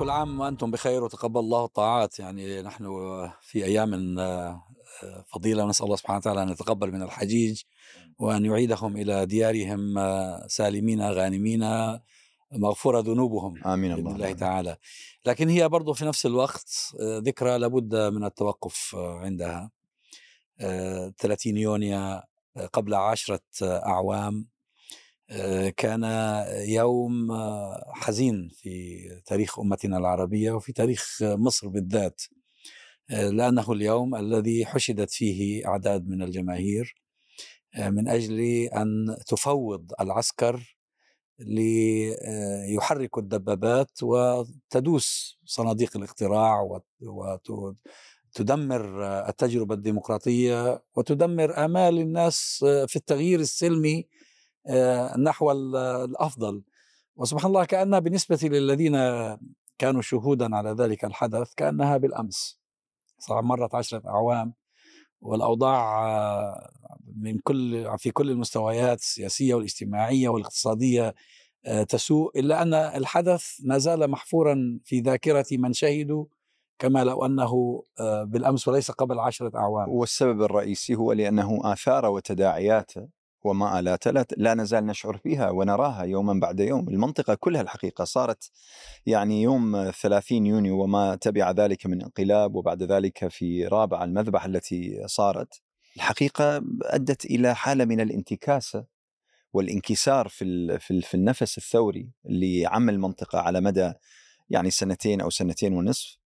كل عام وأنتم بخير وتقبل الله الطاعات. يعني نحن في أيام آه، فضيلة ونسأل الله سبحانه وتعالى أن يتقبل من الحجيج وأن يعيدهم إلى ديارهم آه، سالمين غانمين مغفورة ذنوبهم آمين بإذن الله الله تعالى. لكن هي برضو في نفس الوقت آه، ذكرى لابد من التوقف عندها. آه، 30 يونيو قبل عشرة أعوام. كان يوم حزين في تاريخ أمتنا العربية وفي تاريخ مصر بالذات لأنه اليوم الذي حشدت فيه أعداد من الجماهير من أجل أن تفوض العسكر ليحرك الدبابات وتدوس صناديق الاقتراع وتدمر التجربة الديمقراطية وتدمر آمال الناس في التغيير السلمي نحو ال- الأفضل. وسبحان الله كأنها بالنسبة للذين كانوا شهودا على ذلك الحدث كأنها بالأمس. صار مرت عشرة أعوام والأوضاع آه، من كل في كل المستويات السياسية والاجتماعية والاقتصادية آه، تسوء إلا أن الحدث ما زال محفورا في ذاكرة من شهدوا كما لو أنه آه، بالأمس وليس قبل عشرة أعوام. والسبب الرئيسي هو لأنه آثار وتداعياته ومآلاته لا, لا نزال نشعر فيها ونراها يوما بعد يوم. المنطقة كلها الحقيقة صارت يعني يوم 30 يونيو وما تبع ذلك من انقلاب وبعد ذلك في رابعة المذبحة التي صارت. الحقيقة أدت إلى حالة من الانتكاسة والانكسار في في ال- في النفس الثوري اللي عم المنطقة على مدى يعني سنتين أو سنتين ونصف.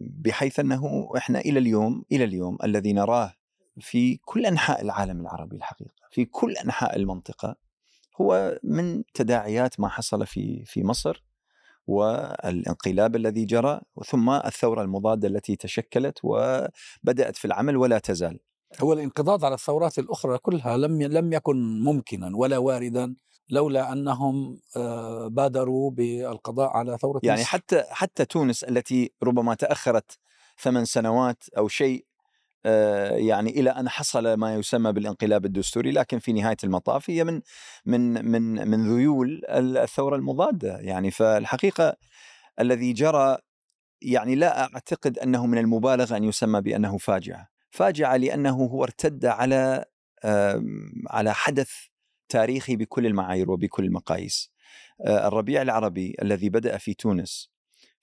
بحيث أنه إحنا إلى اليوم إلى اليوم الذي نراه في كل أنحاء العالم العربي الحقيقة في كل أنحاء المنطقة هو من تداعيات ما حصل في في مصر والانقلاب الذي جرى ثم الثورة المضادة التي تشكلت وبدأت في العمل ولا تزال هو الانقضاض على الثورات الأخرى كلها لم لم يكن ممكنا ولا واردا لولا أنهم آه، بادروا بالقضاء على ثورة يعني مصر. حتى حتى تونس التي ربما تأخرت ثمان سنوات أو شيء يعني إلى أن حصل ما يسمى بالانقلاب الدستوري لكن في نهاية المطاف هي من من من من ذيول الثورة المضادة. يعني فالحقيقة الذي جرى يعني لا أعتقد أنه من المبالغه أن يسمى بأنه فاجعة. فاجعة لأنه هو ارتد على على حدث تاريخي بكل المعايير وبكل المقاييس. آه، الربيع العربي الذي بدأ في تونس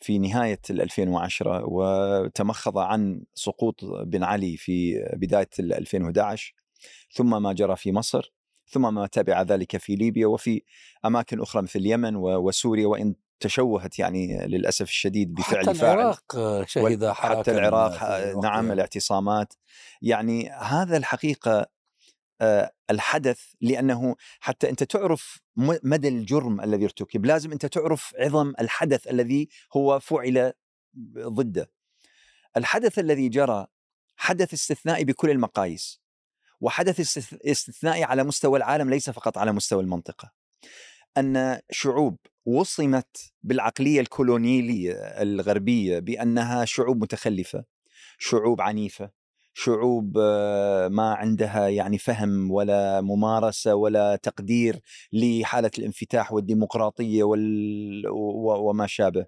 في نهاية ال 2010 وتمخض عن سقوط بن علي في بداية ال 2011 ثم ما جرى في مصر ثم ما تبع ذلك في ليبيا وفي أماكن أخرى مثل اليمن وسوريا وإن تشوهت يعني للأسف الشديد بفعل حتى فاعل العراق آه، شهد حتى العراق نعم يعني. الاعتصامات يعني هذا الحقيقة الحدث لأنه حتى أنت تعرف مدى الجرم الذي ارتكب لازم أنت تعرف عظم الحدث الذي هو فعل ضده. الحدث الذي جرى حدث استثنائي بكل المقاييس وحدث استث- استثنائي على مستوى العالم ليس فقط على مستوى المنطقة. أن شعوب وصمت بالعقلية الكولونيلية الغربية بأنها شعوب متخلفة شعوب عنيفة شعوب آه، ما عندها يعني فهم ولا ممارسة ولا تقدير لحالة الانفتاح والديمقراطية وال... وما شابه.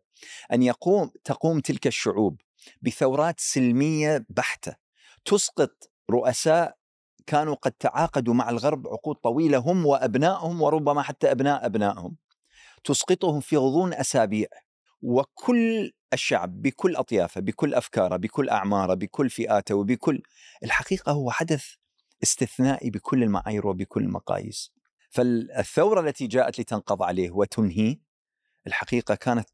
أن يقوم تقوم تلك الشعوب بثورات سلمية بحتة. تسقط رؤساء كانوا قد تعاقدوا مع الغرب عقود طويلة هم وأبنائهم وربما حتى أبناء أبنائهم. تسقطهم في غضون أسابيع. وكل الشعب بكل أطيافه بكل أفكاره بكل أعماره بكل فئاته وبكل الحقيقة هو حدث استثنائي بكل المعايير وبكل المقاييس فالثورة التي جاءت لتنقض عليه وتنهيه الحقيقة كانت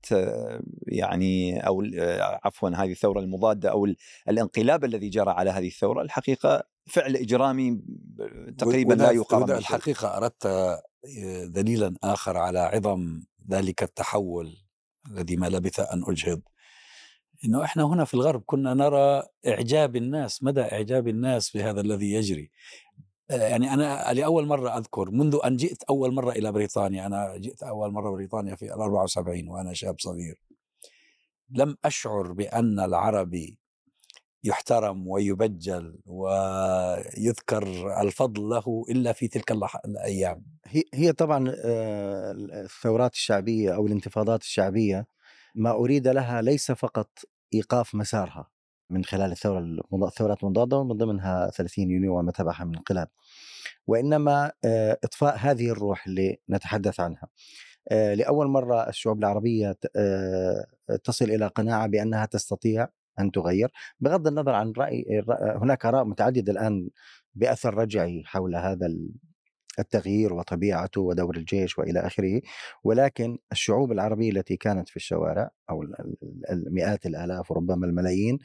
يعني أو آه، عفوا هذه الثورة المضادة أو ال- الانقلاب الذي جرى على هذه الثورة الحقيقة فعل إجرامي ب- تقريبا لا يقارن. الحقيقة أردت آه، دليلا آخر على عظم ذلك التحول الذي ما لبث أن أجهض. إنه إحنا هنا في الغرب كنا نرى إعجاب الناس. مدى إعجاب الناس بهذا الذي يجري؟ آه، يعني أنا لأول مرة أذكر منذ أن جئت أول مرة إلى بريطانيا. أنا جئت أول مرة بريطانيا في ال 74 وأنا شاب صغير. لم أشعر بأن العربي يحترم ويبجل ويذكر الفضل له إلا في تلك الأيام. هي هي طبعا آه، الثورات الشعبية أو الانتفاضات الشعبية ما أريد لها ليس فقط إيقاف مسارها من خلال الثورة الثورات المضاده ومن ضمنها 30 يونيو وما تبعها من انقلاب وإنما آه، إطفاء هذه الروح اللي نتحدث عنها. آه، لأول مرة الشعوب العربية تصل إلى قناعة بأنها تستطيع أن تغير. بغض النظر عن رأي هناك آراء متعددة الآن بأثر رجعي حول هذا التغيير وطبيعته ودور الجيش وإلى آخره ولكن الشعوب العربية التي كانت في الشوارع أو المئات الآلاف وربما الملايين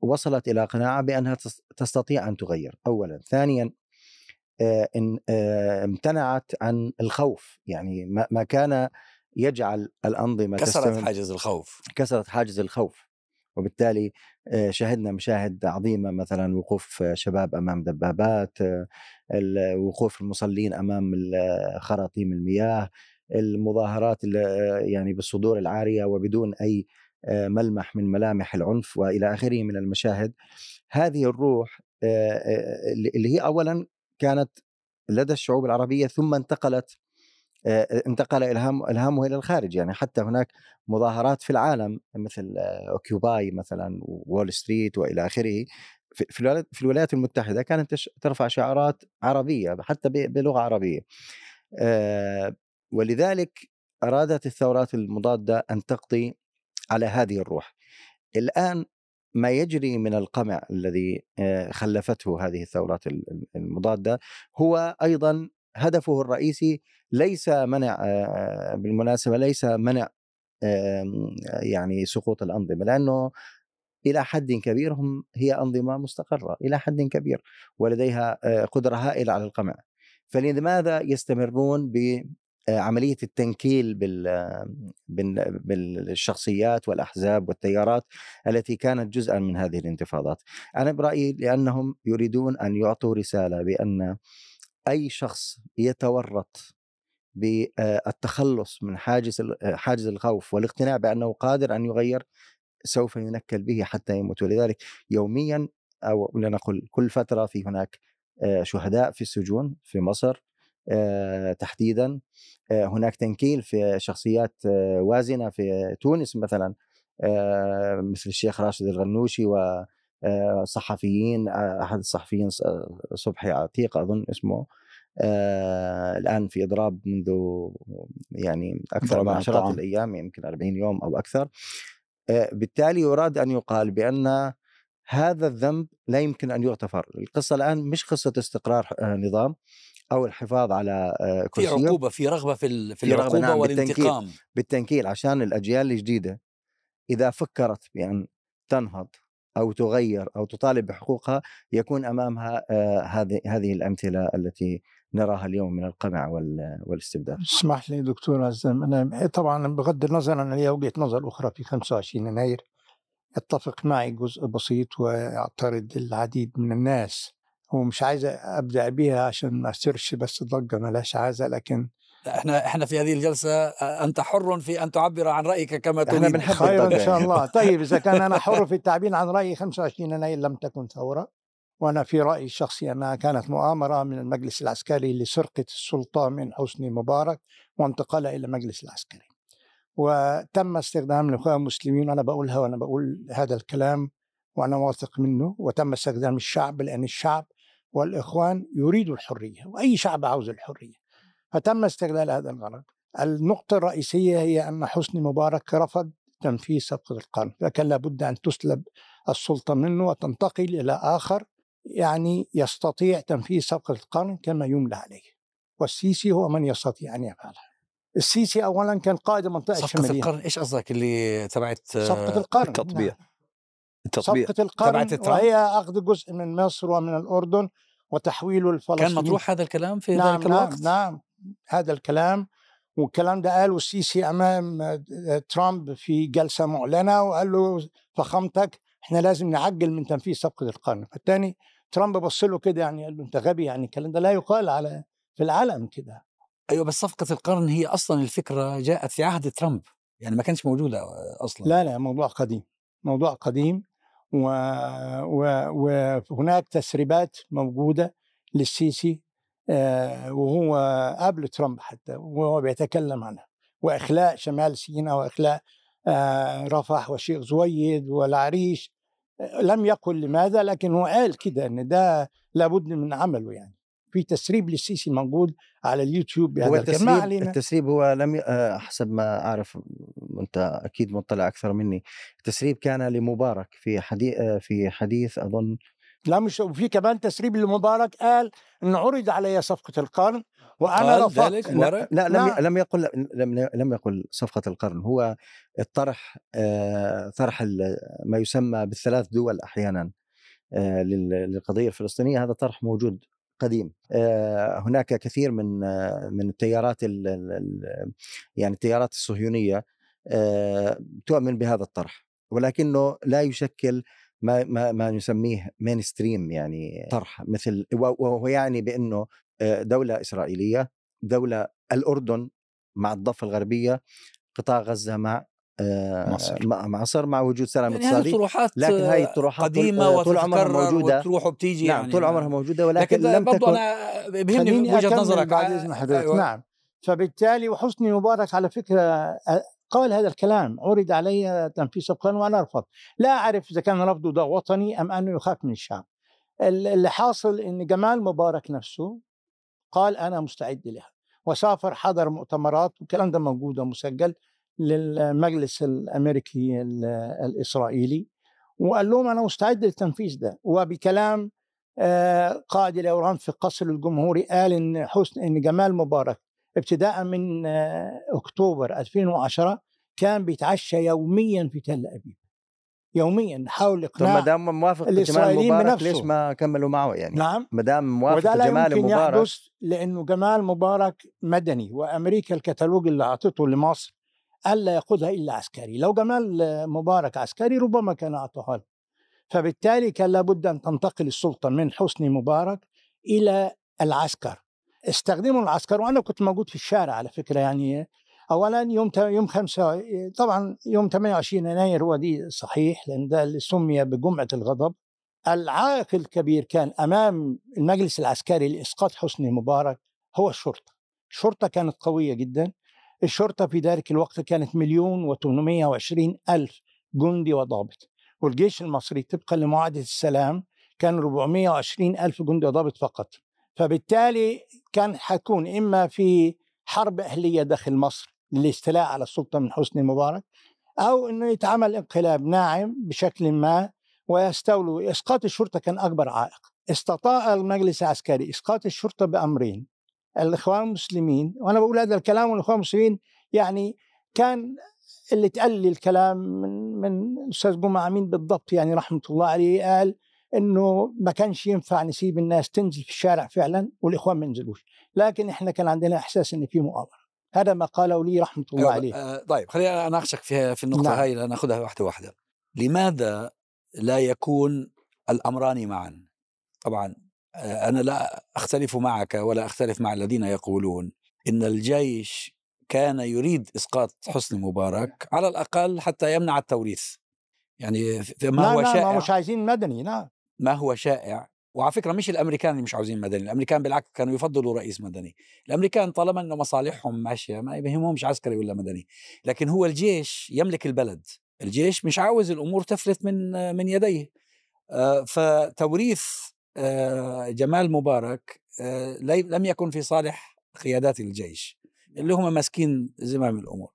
وصلت إلى قناعة بأنها تستطيع أن تغير. اولا. ثانيا إن امتنعت عن الخوف. يعني ما كان يجعل الأنظمة كسرت حاجز الخوف. كسرت حاجز الخوف. وبالتالي شهدنا مشاهد عظيمة مثلا وقوف شباب أمام دبابات وقوف المصلين أمام خراطيم المياه المظاهرات يعني بالصدور العارية وبدون أي ملمح من ملامح العنف وإلى آخره من المشاهد. هذه الروح اللي هي اولا كانت لدى الشعوب العربية ثم انتقلت انتقل الهام إلهامه إلى الخارج. يعني حتى هناك مظاهرات في العالم مثل Occupy مثلا وول ستريت وإلى آخره في الولايات المتحدة كانت ترفع شعارات عربية حتى بلغة عربية. ولذلك أرادت الثورات المضادة أن تقضي على هذه الروح. الآن ما يجري من القمع الذي خلفته هذه الثورات المضادة هو أيضا هدفه الرئيسي ليس منع بالمناسبة ليس منع يعني سقوط الأنظمة لأنه إلى حد كبير هم هي أنظمة مستقرة إلى حد كبير ولديها قدرة هائلة على القمع فلماذا يستمرون عملية التنكيل بالشخصيات والأحزاب والتيارات التي كانت جزءا من هذه الانتفاضات. أنا برأيي لأنهم يريدون أن يعطوا رسالة بأن أي شخص يتورط بالتخلص من حاجز حاجز الخوف والاقتناع بأنه قادر أن يغير سوف ينكل به حتى يموت. ولذلك يوميا أو لنقل كل فترة في هناك شهداء في السجون في مصر تحديدا هناك تنكيل في شخصيات وازنة في تونس مثلا مثل الشيخ راشد الغنوشي و صحفيين أحد الصحفيين صبحي عتيق أظن اسمه الآن في إضراب منذ يعني أكثر من عشرات الأيام يمكن 40 يوم أو أكثر. بالتالي يراد أن يقال بأن هذا الذنب لا يمكن أن يغتفر. القصة الآن مش قصة استقرار نظام أو الحفاظ على كرسيه في عقوبة في رغبة في في العقوبة نعم والانتقام. بالتنكيل, بالتنكيل عشان الأجيال الجديدة إذا فكرت بأن تنهض أو تغير أو تطالب بحقوقها يكون أمامها هذه هذه الأمثلة التي نراها اليوم من القمع والاستبداد. اسمح لي دكتور عزام أنا طبعا بغض النظر أنا لي وجهة نظر أخرى في 25 يناير يتفق معي جزء بسيط ويعترض العديد من الناس ومش عايز أبدأ بيها عشان ما اثيرش بس ضجه ملهاش عازة لكن إحنا إحنا في هذه الجلسة أنت حر في أن تعبر عن رأيك كما تريد. إحنا بنحب خير إن شاء الله. طيب إذا كان أنا حر في التعبير عن رأيي 25 يناير لم تكن ثورة وأنا في رأيي الشخصي أنها كانت مؤامرة من المجلس العسكري لسرقة السلطه من حسني مبارك وانتقالها إلى المجلس العسكري. وتم استخدام الاخوان المسلمين أنا بقولها وأنا بقول هذا الكلام وأنا واثق منه وتم استخدام الشعب لأن الشعب والإخوان يريدوا الحرية وأي شعب عاوز الحرية. فتم استغلال هذا الغرض. النقطة الرئيسية هي أن حسني مبارك رفض تنفيذ صفقة القرن فكان لابد أن تسلب السلطة منه وتنتقل إلى آخر يعني يستطيع تنفيذ صفقة القرن كما يملى عليه. والسيسي هو من يستطيع أن يفعلها السيسي أولا كان قائد المنطقة صفقة الشمالية. صفقة القرن؟ إيش قصدك اللي تبعت صفقة القرن التطبيع نعم. التطبيق. صفقة القرن وهي أخذ جزء من مصر ومن الأردن وتحويله لفلسطين كان مطروح هذا الكلام في نعم ذلك نعم الوقت؟ نعم. هذا الكلام والكلام ده قاله السيسي أمام ترامب في جلسة معلنة وقال له فخامتك إحنا لازم نعجل من تنفيذ صفقة القرن فالتاني ترامب بص له كده يعني قال له أنت غبي يعني الكلام ده لا يقال على في العالم كده أيوه بس صفقة القرن هي أصلا الفكرة جاءت في عهد ترامب يعني ما كانش موجودة أصلا. لا لا موضوع قديم موضوع قديم و... و... وهناك تسريبات موجودة للسيسي آه، وهو قبل ترامب حتى وهو بيتكلم عنها. وإخلاء شمال سيناء وإخلاء آه، رفح وشيخ زويد والعريش آه، لم يقل لماذا لكن هو قال كده إن ده لابد من عمله يعني. في تسريب للسيسي موجود على اليوتيوب هو بهذا. ما التسريب علينا. التسريب هو لم ي... آه، حسب ما أعرف وأنت أكيد مطلع أكثر مني. التسريب كان لمبارك في حديث في حديث أظن لا مش وفي كمان تسريب لمبارك قال إن عرض علي صفقة القرن وأنا رفضت ذلك؟ لا؟ لا لم نعم. لم يقل لم لم يقل صفقة القرن هو الطرح آه، طرح ما يسمى بالثلاث دول أحيانا آه، لل- للقضية الفلسطينية هذا طرح موجود قديم آه، هناك كثير من آه، من التيارات ال- ال- ال- يعني التيارات الصهيونية آه، تؤمن بهذا الطرح ولكنه لا يشكل ما ما ما نسميه مين ستريم يعني طرح مثل وهو يعني بأنه آه، دولة إسرائيلية دولة الأردن مع الضفة الغربية قطاع غزة مع آه، مصر. مع مصر مع وجود سلام يعني اقتصادي طروحات لكن هاي الطروحات قديمة آه، طول عمرها موجودة. وتروح وبتيجي نعم يعني طول عمرها موجودة ولكن لكن لم تكن أنا بيهمني وجهة نظرك بعد إذن حضرتك أيوة. نعم فبالتالي وحسني مبارك على فكرة قال هذا الكلام عرض علي تنفيذ القانون وأنا أرفض. لا أعرف إذا كان رفضه ده وطني أم أنه يخاف من الشعب. ال- اللي حاصل إن جمال مبارك نفسه قال أنا مستعد لها. وسافر حضر مؤتمرات والكلام ده موجود ومسجل للمجلس الأمريكي ال- الإسرائيلي. وقال لهم أنا مستعد للتنفيذ ده. وبكلام آه، قائد الاورام في القصر الجمهوري قال إن حسن إن جمال مبارك ابتداء من آه، أكتوبر 2010 كان بيتعشى يوميا في تل أبيب يوميا نحاول طب ما اقناع دام موافق جمال مبارك. ليش ما كملوا معه يعني نعم ما دام موافق وده جمال يمكن مبارك يحدث لأنه جمال مبارك مدني وأمريكا الكتالوج اللي أعطته لمصر ألا يأخذها إلا عسكري، لو جمال مبارك عسكري ربما كان اعطاها له. فبالتالي كان لابد أن تنتقل السلطة من حسني مبارك إلى العسكر. استخدموا العسكر وأنا كنت موجود في الشارع على فكرة يعني اولا يوم يوم خمسة طبعا يوم 28 يناير هو دي صحيح لأن ده اللي سمي بجمعة الغضب العائق الكبير كان أمام المجلس العسكري لإسقاط حسني مبارك هو الشرطة. الشرطة كانت قوية جدا. الشرطة في ذلك الوقت كانت مليون و820 ألف جندي وضابط. والجيش المصري طبقا لمعاهدة السلام كان 420 ألف جندي وضابط فقط. فبالتالي كان حيكون إما في حرب أهلية داخل مصر للاستيلاء على السلطة من حسني مبارك أو إنه يتعمل انقلاب ناعم بشكل ما ويستولوا إسقاط الشرطة كان أكبر عائق. استطاع المجلس العسكري إسقاط الشرطة بأمرين الإخوان المسلمين وأنا بقول هذا الكلام والإخوان المسلمين يعني كان اللي اتقال لي الكلام من من الاستاذ جمعة أمين بالضبط يعني رحمة الله عليه قال إنه ما كانش ينفع نسيب الناس تنزل في الشارع فعلا والإخوان ما ينزلوش. لكن إحنا كان عندنا إحساس إن في مؤامرة. هذا ما قاله لي رحمة الله أيوة، عليه. آه، طيب خلينا أناقشك في في النقطة نعم. هاي ناخذها واحدة واحدة. لماذا لا يكون الأمران معا؟ طبعا آه، أنا لا أختلف معك ولا أختلف مع الذين يقولون إن الجيش كان يريد إسقاط حسني مبارك على الأقل حتى يمنع التوريث. يعني ما لا هو لا ما شائع؟ مش عايزين مدني نعم ما هو شائع. وعلى فكرة مش الأمريكان اللي مش عاوزين مدني، الأمريكان بالعكس كانوا يفضلوا رئيس مدني، الأمريكان طالما إنه مصالحهم ماشية ما يهمهمش عسكري ولا مدني، لكن هو الجيش يملك البلد، الجيش مش عاوز الأمور تفلت من من يديه. آه، فتوريث آه، جمال مبارك آه، لم يكن في صالح قيادات الجيش اللي هم ماسكين زمام الأمور.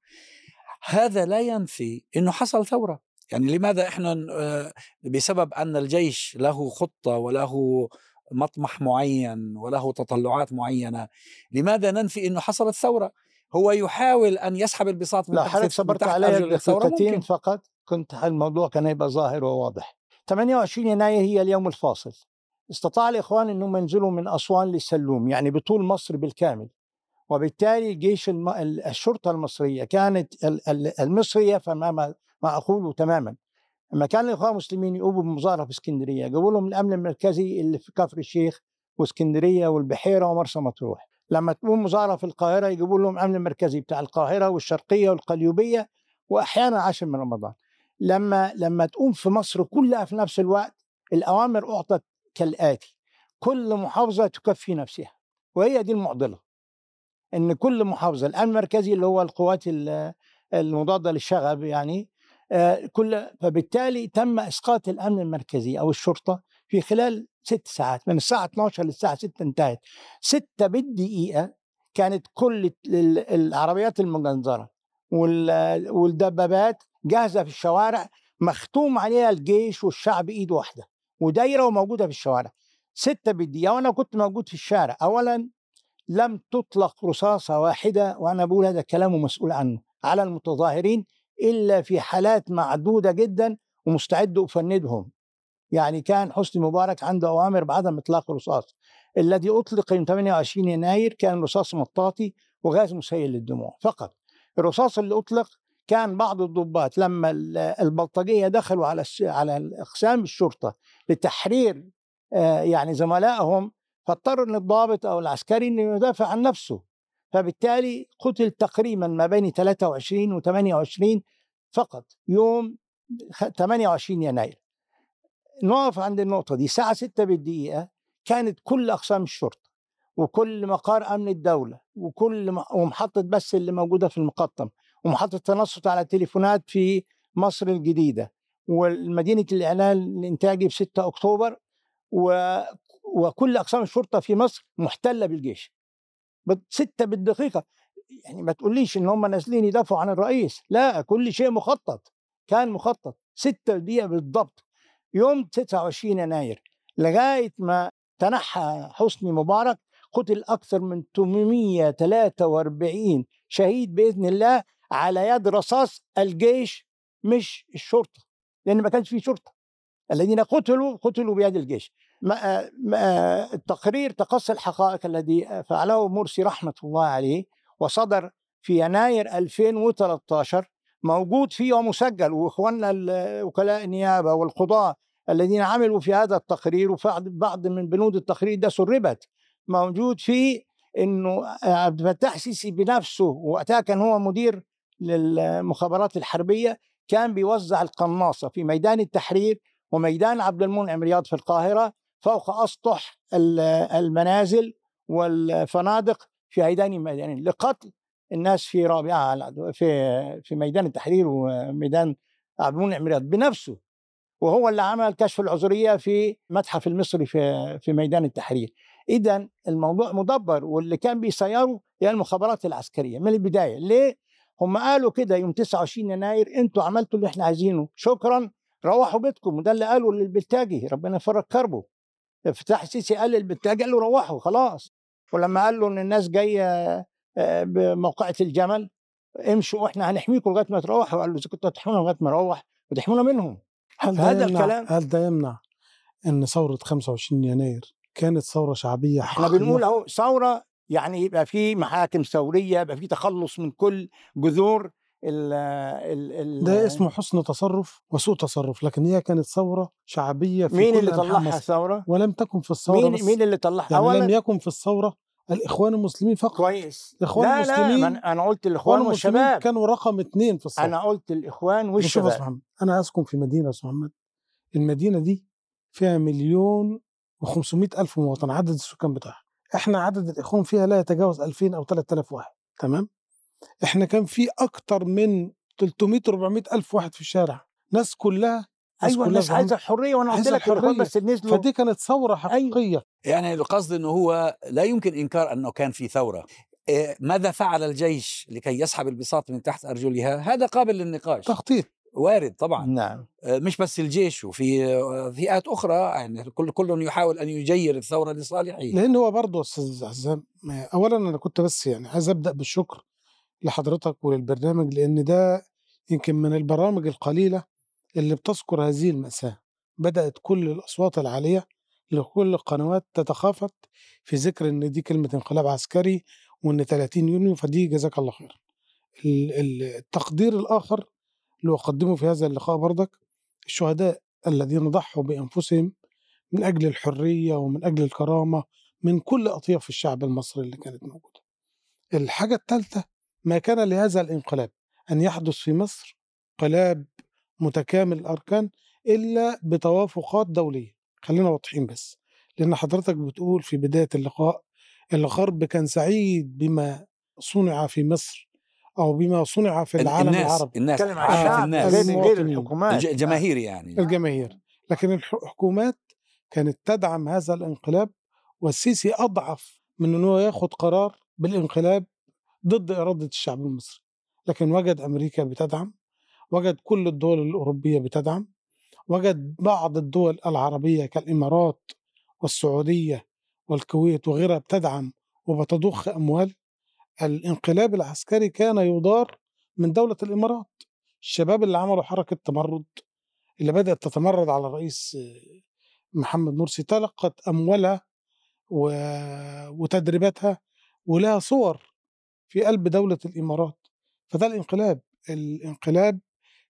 هذا لا ينفي إنه حصل ثورة، يعني لماذا إحنا آه، بسبب أن الجيش له خطة وله مطمح معين وله تطلعات معينة لماذا ننفي إنه حصلت ثورة؟ هو يحاول أن يسحب البساط من تحت حضرتك صبرت علي دقيقتين فقط. كنت الموضوع كان يبقى ظاهر وواضح. 28 يناير هي اليوم الفاصل. استطاع الإخوان أنهم ينزلوا من أسوان للسلوم يعني بطول مصر بالكامل. وبالتالي جيش الم... ال- الشرطة المصرية كانت ال- ال- المصرية فما ما أقوله تماما. لما كان الإخوان المسلمين يقوموا بمظاهرة في اسكندرية. جابوا لهم الأمن المركزي اللي في كفر الشيخ واسكندرية والبحيرة ومرسى مطروح. لما تقوم مظاهرة في القاهرة يجيبوا لهم الأمن المركزي بتاع القاهرة والشرقية والقليوبية وأحيانا عاشر من رمضان. لما لما تقوم في مصر كلها في نفس الوقت الأوامر أعطت كالآتي. كل محافظة تكفي نفسها وهي دي المعضلة. إن كل محافظة الأمن المركزي اللي هو القوات ال- المضادة للشغب يعني كل فبالتالي تم إسقاط الأمن المركزي أو الشرطة في خلال ست ساعات من الساعة 12 للساعة 6 انتهت. 6 بالدقيقة كانت كل ال- العربيات المجنزرة وال- والدبابات جاهزة في الشوارع مختوم عليها الجيش والشعب إيد واحدة ودايرة وموجودة في الشوارع. ستة بالدقيقة وأنا كنت موجود في الشارع. أولا لم تطلق رصاصة واحدة وأنا بقول هذا كلام مسؤول عنه على المتظاهرين إلا في حالات معدودة جدا ومستعد أفندهم. يعني كان حسني مبارك عنده أوامر بعدم إطلاق الرصاص. الذي أطلق يوم 28 يناير كان رصاص مطاطي وغاز مسيل للدموع. فقط الرصاص اللي أطلق كان بعض الضباط لما ال- البلطجية دخلوا على على أقسام الشرطة لتحرير آه، يعني زملائهم فاضطر إن الضابط أو العسكري إنه يدافع عن نفسه. فبالتالي قتل تقريبا ما بين 23 و 28 فقط يوم خ- 28 يناير. نقف عند النقطة دي الساعة 6 بالدقيقة كانت كل أقسام الشرطة وكل مقار أمن الدولة وكل ومحطة بس اللي موجودة في المقطم ومحطة تنصت على التليفونات في مصر الجديدة والمدينة الإعلان الإنتاجي في 6 أكتوبر و... وكل أقسام الشرطة في مصر محتلة بالجيش. ستة بالدقيقة. يعني ما تقوليش إن هم نازلين يدافعوا عن الرئيس لا كل شيء مخطط كان مخطط ستة دقيقة بالضبط يوم 29 يناير لغاية ما تنحى حسني مبارك قتل أكثر من 843 شهيد بإذن الله على يد رصاص الجيش مش الشرطة لأن ما كانش في شرطة الذين قتلوا قتلوا بيد الجيش. ما التقرير تقصي الحقائق الذي فعله مرسي رحمة الله عليه وصدر في يناير 2013 موجود فيه ومسجل وإخواننا وكلاء النيابة والقضاة الذين عملوا في هذا التقرير وبعض بعض من بنود التقرير ده سربت. موجود فيه إنه عبد الفتاح السيسي بنفسه وقتها كان هو مدير للمخابرات الحربية كان بيوزع القناصة في ميدان التحرير وميدان عبد المنعم رياض في القاهرة فوق أسطح ال- المنازل والفنادق في هيدان الميدانين لقتل الناس في رابعة في في ميدان التحرير وميدان عبد المنعم رياض بنفسه وهو اللي عمل كشف العذرية في متحف المصري في في ميدان التحرير. اذا الموضوع مدبر واللي كان بيسيره هي المخابرات العسكرية من البداية. ليه؟ هم قالوا كده يوم 29 يناير أنتوا عملتوا اللي إحنا عايزينه شكرا روحوا بيتكم. وده اللي قالوا للبلتاجي ربنا يفرج كربه. فتح السيسي قال للبلتاجي قال له روحوا خلاص. ولما قال له إن الناس جاية آه، بموقعة الجمل امشوا وإحنا هنحميكم لغاية ما تروحوا قال له إذا كنتوا هتحمونا لغاية ما نروح وتحمونا منهم هل ده هذا يمنع الكلام- هل ده يمنع إن ثورة 25 يناير كانت ثورة شعبية إحنا حقيقية؟ بنقول أهو ثورة يعني يبقى في محاكم ثورية يبقى في تخلص من كل جذور ال ال ده اسمه حسن تصرف وسوء تصرف لكن هي كانت ثورة شعبية في مين كل اللي طلعها. الثوره؟ ولم تكن في الثورة مين مين اللي طلعها؟ يعني لم يكن في الثورة الإخوان المسلمين فقط. كويس. الإخوان لا لا المسلمين- أنا- أنا قلت الإخوان المسلمين والشباب. كانوا رقم اثنين في الثوره أنا قلت الإخوان شوف والشباب. محمد أنا اسكن في مدينة يا محمد. المدينة دي فيها مليون و500 ألف مواطن عدد السكان بتاعها. إحنا عدد الإخوان فيها لا يتجاوز 2000 أو 3000 واحد. تمام؟ إحنا كان في أكتر من 300 400 ألف واحد في الشارع. ناس كلها ناس أيوه الناس عايزة الحريه وأنا قلت لك الاخوان الحرية. بس نزلوا فدي كانت ثورة حقيقية. يعني القصد إنه هو لا يمكن إنكار أنه كان في ثورة. إيه، ماذا فعل الجيش لكي يسحب البساط من تحت أرجلها؟ هذا قابل للنقاش. تخطيط. وارد طبعا. نعم. آه، مش بس الجيش وفي فئات أخرى. يعني كل كل يحاول أن يجير الثورة لصالحه لأن هو برضه يا أستاذ عزام اولا أنا كنت بس يعني عايز أبدأ بالشكر لحضرتك وللبرنامج لأن ده يمكن من البرامج القليلة اللي بتذكر هذه الماساه بدأت كل الأصوات العالية لكل القنوات تتخافت في ذكر إن دي كلمة انقلاب عسكري وإن 30 يونيو فدي جزاك الله خير ال- ال- التقدير الآخر اللي أقدمه في هذا اللقاء برضك الشهداء الذين ضحوا بأنفسهم من أجل الحرية ومن أجل الكرامة من كل أطياف الشعب المصري اللي كانت موجودة. الحاجة الثالثه ما كان لهذا الانقلاب أن يحدث في مصر انقلاب متكامل الأركان إلا بتوافقات دولية. خلينا واضحين بس. لأن حضرتك بتقول في بداية اللقاء الغرب كان سعيد بما صنع في مصر أو بما صنع في العالم الناس العربي. الناس. نتكلم آه، عن الشعب الناس. غير. الحكومات. الج- الجماهير يعني. الجماهير. لكن الحكومات كانت تدعم هذا الانقلاب والسيسي أضعف من انه ياخذ قرار بالانقلاب ضد إرادة الشعب المصري. لكن وجد أمريكا بتدعم وجد كل الدول الأوروبية بتدعم وجد بعض الدول العربية كالإمارات والسعودية والكويت وغيرها بتدعم وبتضخ أموال. الانقلاب العسكري كان يدار من دولة الإمارات الشباب اللي عملوا حركة تمرد اللي بدأت تتمرد على الرئيس محمد مرسي تلقت أموالها و... وتدريباتها ولها صور في قلب دولة الإمارات. فده الانقلاب الانقلاب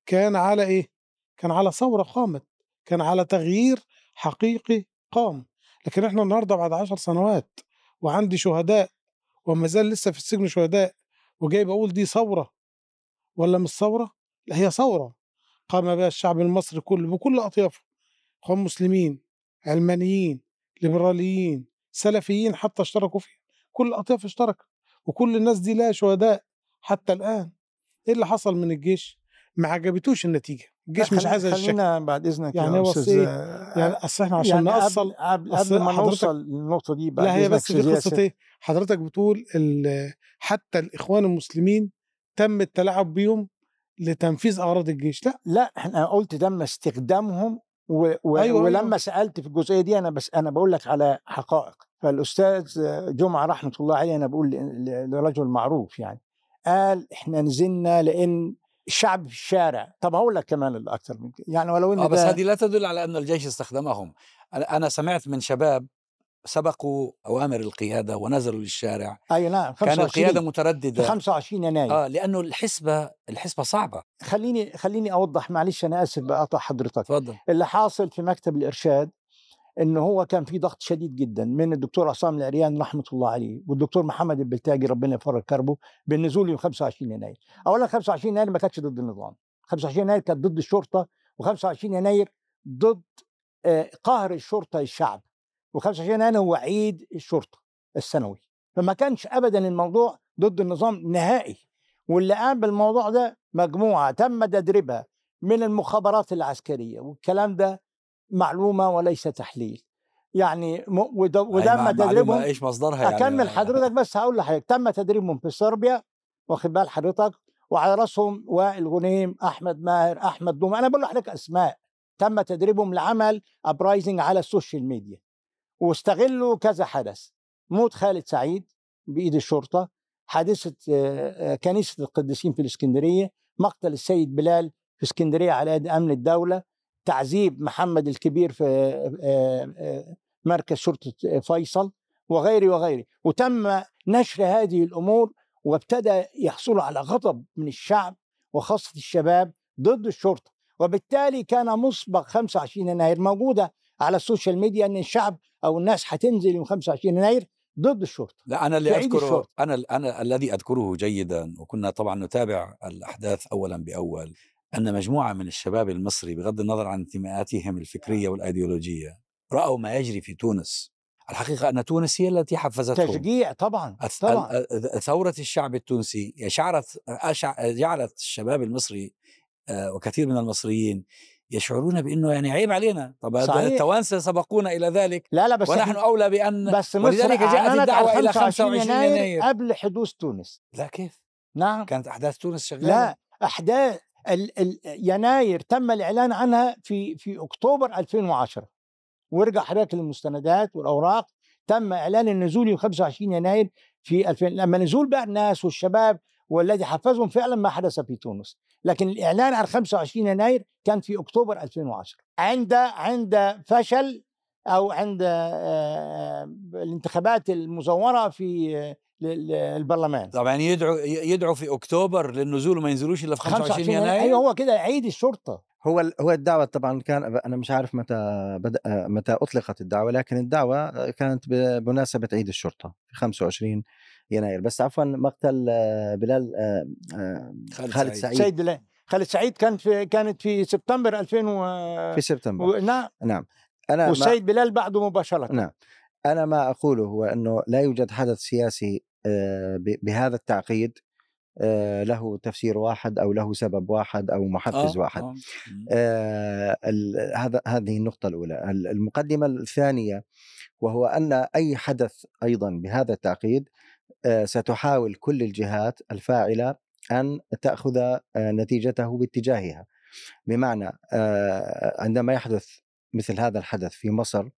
كان على إيه؟ كان على ثورة قامت كان على تغيير حقيقي قام. لكن إحنا النهارده بعد عشر سنوات وعندي شهداء وما زال لسه في السجن شهداء وجاي بقول دي ثورة ولا مش ثورة؟ لا هي ثورة. قام بها الشعب المصري كله بكل أطيافه اخوان مسلمين علمانيين ليبراليين سلفيين حتى اشتركوا فيها. كل الاطياف اشتركت وكل الناس دي لها شهداء حتى الآن. إيه اللي حصل من الجيش؟ ما عجبتوش النتيجة الجيش مش عايز الشكل خلينا بعد إذنك يعني يا هو أستاذ؟ آه، يعني أصل إحنا عشان يعني نأصل قبل, قبل, ما نوصل للنقطة دي بعد لا هي بس دي قصه. إيه حضرتك بتقول حتى الإخوان المسلمين تم التلاعب بيهم لتنفيذ أغراض الجيش لا لا إحنا قلت تم استخدامهم و... و... أيوة، ولما أيوة. سألت في الجزئية دي أنا بس أنا بقول لك على حقائق فالأستاذ جمعة رحمة الله عليه أنا بقول لرجل معروف يعني قال إحنا نزلنا لأن الشعب في الشارع. طب هقول لك كمان الاكثر من كده يعني ولو إن آه بس هذه لا تدل على أن الجيش استخدمهم. أنا سمعت من شباب سبقوا أوامر القيادة ونزلوا للشارع. أي نعم كان 25 القيادة في متردده 25 يناير. آه لأنه الحسبة الحسبة صعبة. خليني خليني أوضح معلش أنا آسف بقطع حضرتك. تفضل اللي حاصل في مكتب الإرشاد إنه هو كان في ضغط شديد جدا من الدكتور عصام العريان رحمة الله عليه والدكتور محمد البلتاجي ربنا يفرج كربه بالنزول يوم 25 يناير. اولا 25 يناير ما كانتش ضد النظام، 25 يناير كانت ضد الشرطة و25 يناير ضد آه، قهر الشرطة الشعب. و25 يناير هو عيد الشرطة السنوي. فما كانش ابدا الموضوع ضد النظام نهائي. واللي قام بالموضوع ده مجموعة تم تدريبها من المخابرات العسكرية والكلام ده معلومة وليس تحليل. يعني. وده, معلومة تدريبهم إيش مصدرها يعني؟ أكمل حضرتك بس هقول لحضرتك. تم تدريبهم في صربيا واخد بال حضرتك؟ وعلى رأسهم وائل غنيم أحمد ماهر أحمد دومة. أنا بقول لحضرتك أسماء. تم تدريبهم لعمل uprising على ال social media. واستغلوا كذا حدث. موت خالد سعيد بإيد الشرطة. حادثة آه، آه، كنيسة القديسين في الإسكندرية. مقتل السيد بلال في إسكندرية على يد أمن الدولة. تعذيب محمد الكبير في آه، آه، مركز شرطة فيصل وغيره وغيره وتم نشر هذه الأمور وابتدى يحصلوا على غضب من الشعب وخاصة الشباب ضد الشرطة. وبالتالي كان مسبق 25 يناير موجودة على ال social media إن الشعب أو الناس هتنزل يوم 25 يناير ضد الشرطة لا أنا اللي أذكره الشرطة. أنا أنا الذي أذكره جيدا وكنا طبعا نتابع الأحداث اولا بأول. أن مجموعة من الشباب المصري بغض النظر عن انتماءاتهم الفكرية والأيديولوجية رأوا ما يجري في تونس. الحقيقة أن تونس هي التي حفزتهم. تشجيع طبعا طبعا. ثورة الشعب التونسي شعرت جعلت الشباب المصري آه، وكثير من المصريين يشعرون بأنه يعني عيب علينا. طب. التوانسه سبقونا إلى ذلك؟ لا لا بس ونحن أولى بأن بس مصر ولذلك جاءت الدعوة إلى 25 يناير يناير. قبل حدوث تونس. لا كيف؟ نعم. كانت أحداث تونس شغالة؟ لا أحداث ال ال يناير تم الإعلان عنها في في أكتوبر 2010 وارجع حضرتك للمستندات والأوراق. تم إعلان النزول يوم 25 يناير في 2000 لما نزول بقى الناس والشباب والذي حفزهم فعلا ما حدث في تونس. لكن الإعلان عن 25 يناير كان في أكتوبر 2010 عند عند فشل أو عند آه، الانتخابات المزورة في ل- ل- البرلمان. طبعا يدعو يدعو في أكتوبر للنزول وما ينزلوش إلا في 25 يناير. أيوه هو كده عيد الشرطة. هو هو الدعوة طبعا كان أنا مش عارف متى بدأ متى أطلقت الدعوة لكن الدعوة كانت بمناسبة عيد الشرطة في 25 يناير. بس عفوا مقتل آه، بلال آه، آه، خالد خالد سعيد. سعيد. سيد بلال. خالد سعيد كان في كانت في سبتمبر 2000 و... في سبتمبر. و... نعم. نعم. أنا ما والسيد بلال بعده مباشرة. نعم. أنا ما أقوله هو إنه لا يوجد حدث سياسي آه، بهذا التعقيد آه، له تفسير واحد أو له سبب واحد أو محفز آه، واحد. آه. آه، هذا هذه النقطة الأولى. ال- المقدمة الثانية وهو أن أي حدث أيضا بهذا التعقيد آه، ستحاول كل الجهات الفاعلة أن تأخذ آه، نتيجته باتجاهها. بمعنى آه، عندما يحدث مثل هذا الحدث في مصر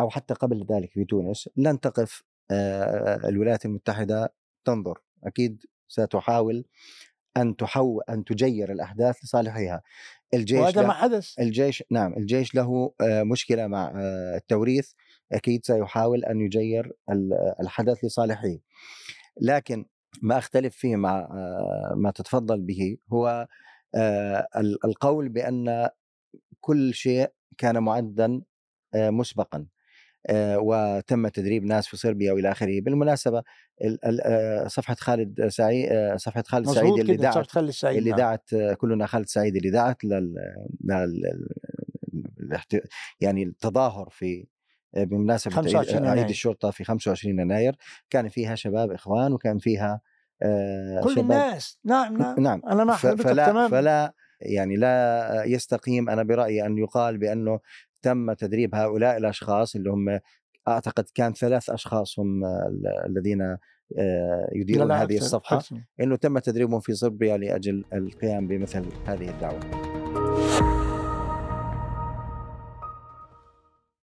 أو حتى قبل ذلك في تونس لن تقف الولايات المتحدة تنظر. أكيد ستحاول أن تحو أن تجير الأحداث لصالحها. الجيش وهذا ما حدث. الجيش نعم الجيش له مشكلة مع التوريث. أكيد سيحاول أن يجير ال- الحدث لصالحه. لكن ما أختلف فيه مع ما تتفضل به هو ال- القول بأن كل شيء كان معدا مسبقا. وتم تدريب ناس في صربيا وإلى آخره. بالمناسبة ال- ال- آه، صفحة خالد سعيد آه، صفحة خالد سعيد اللي كده دعت خالد السعيد اللي نعم. دعت آه، كلنا خالد سعيد اللي دعت لل, لل... يعني التظاهر في آه، بمناسبة عيد, 25 عيد. الشرطة في 25 يناير. كان فيها شباب إخوان وكان فيها آه، كل الناس. نعم نعم. نعم. أنا حضرتك فلا تماما. فلا يعني لا يستقيم. أنا برأيي أن يقال بأنه تم تدريب هؤلاء الأشخاص اللي هم أعتقد كان ثلاث اشخاص هم ال- الذين آه، يديرون هذه الصفحة. إنه تم تدريبهم في صربيا لاجل القيام بمثل هذه الدعوة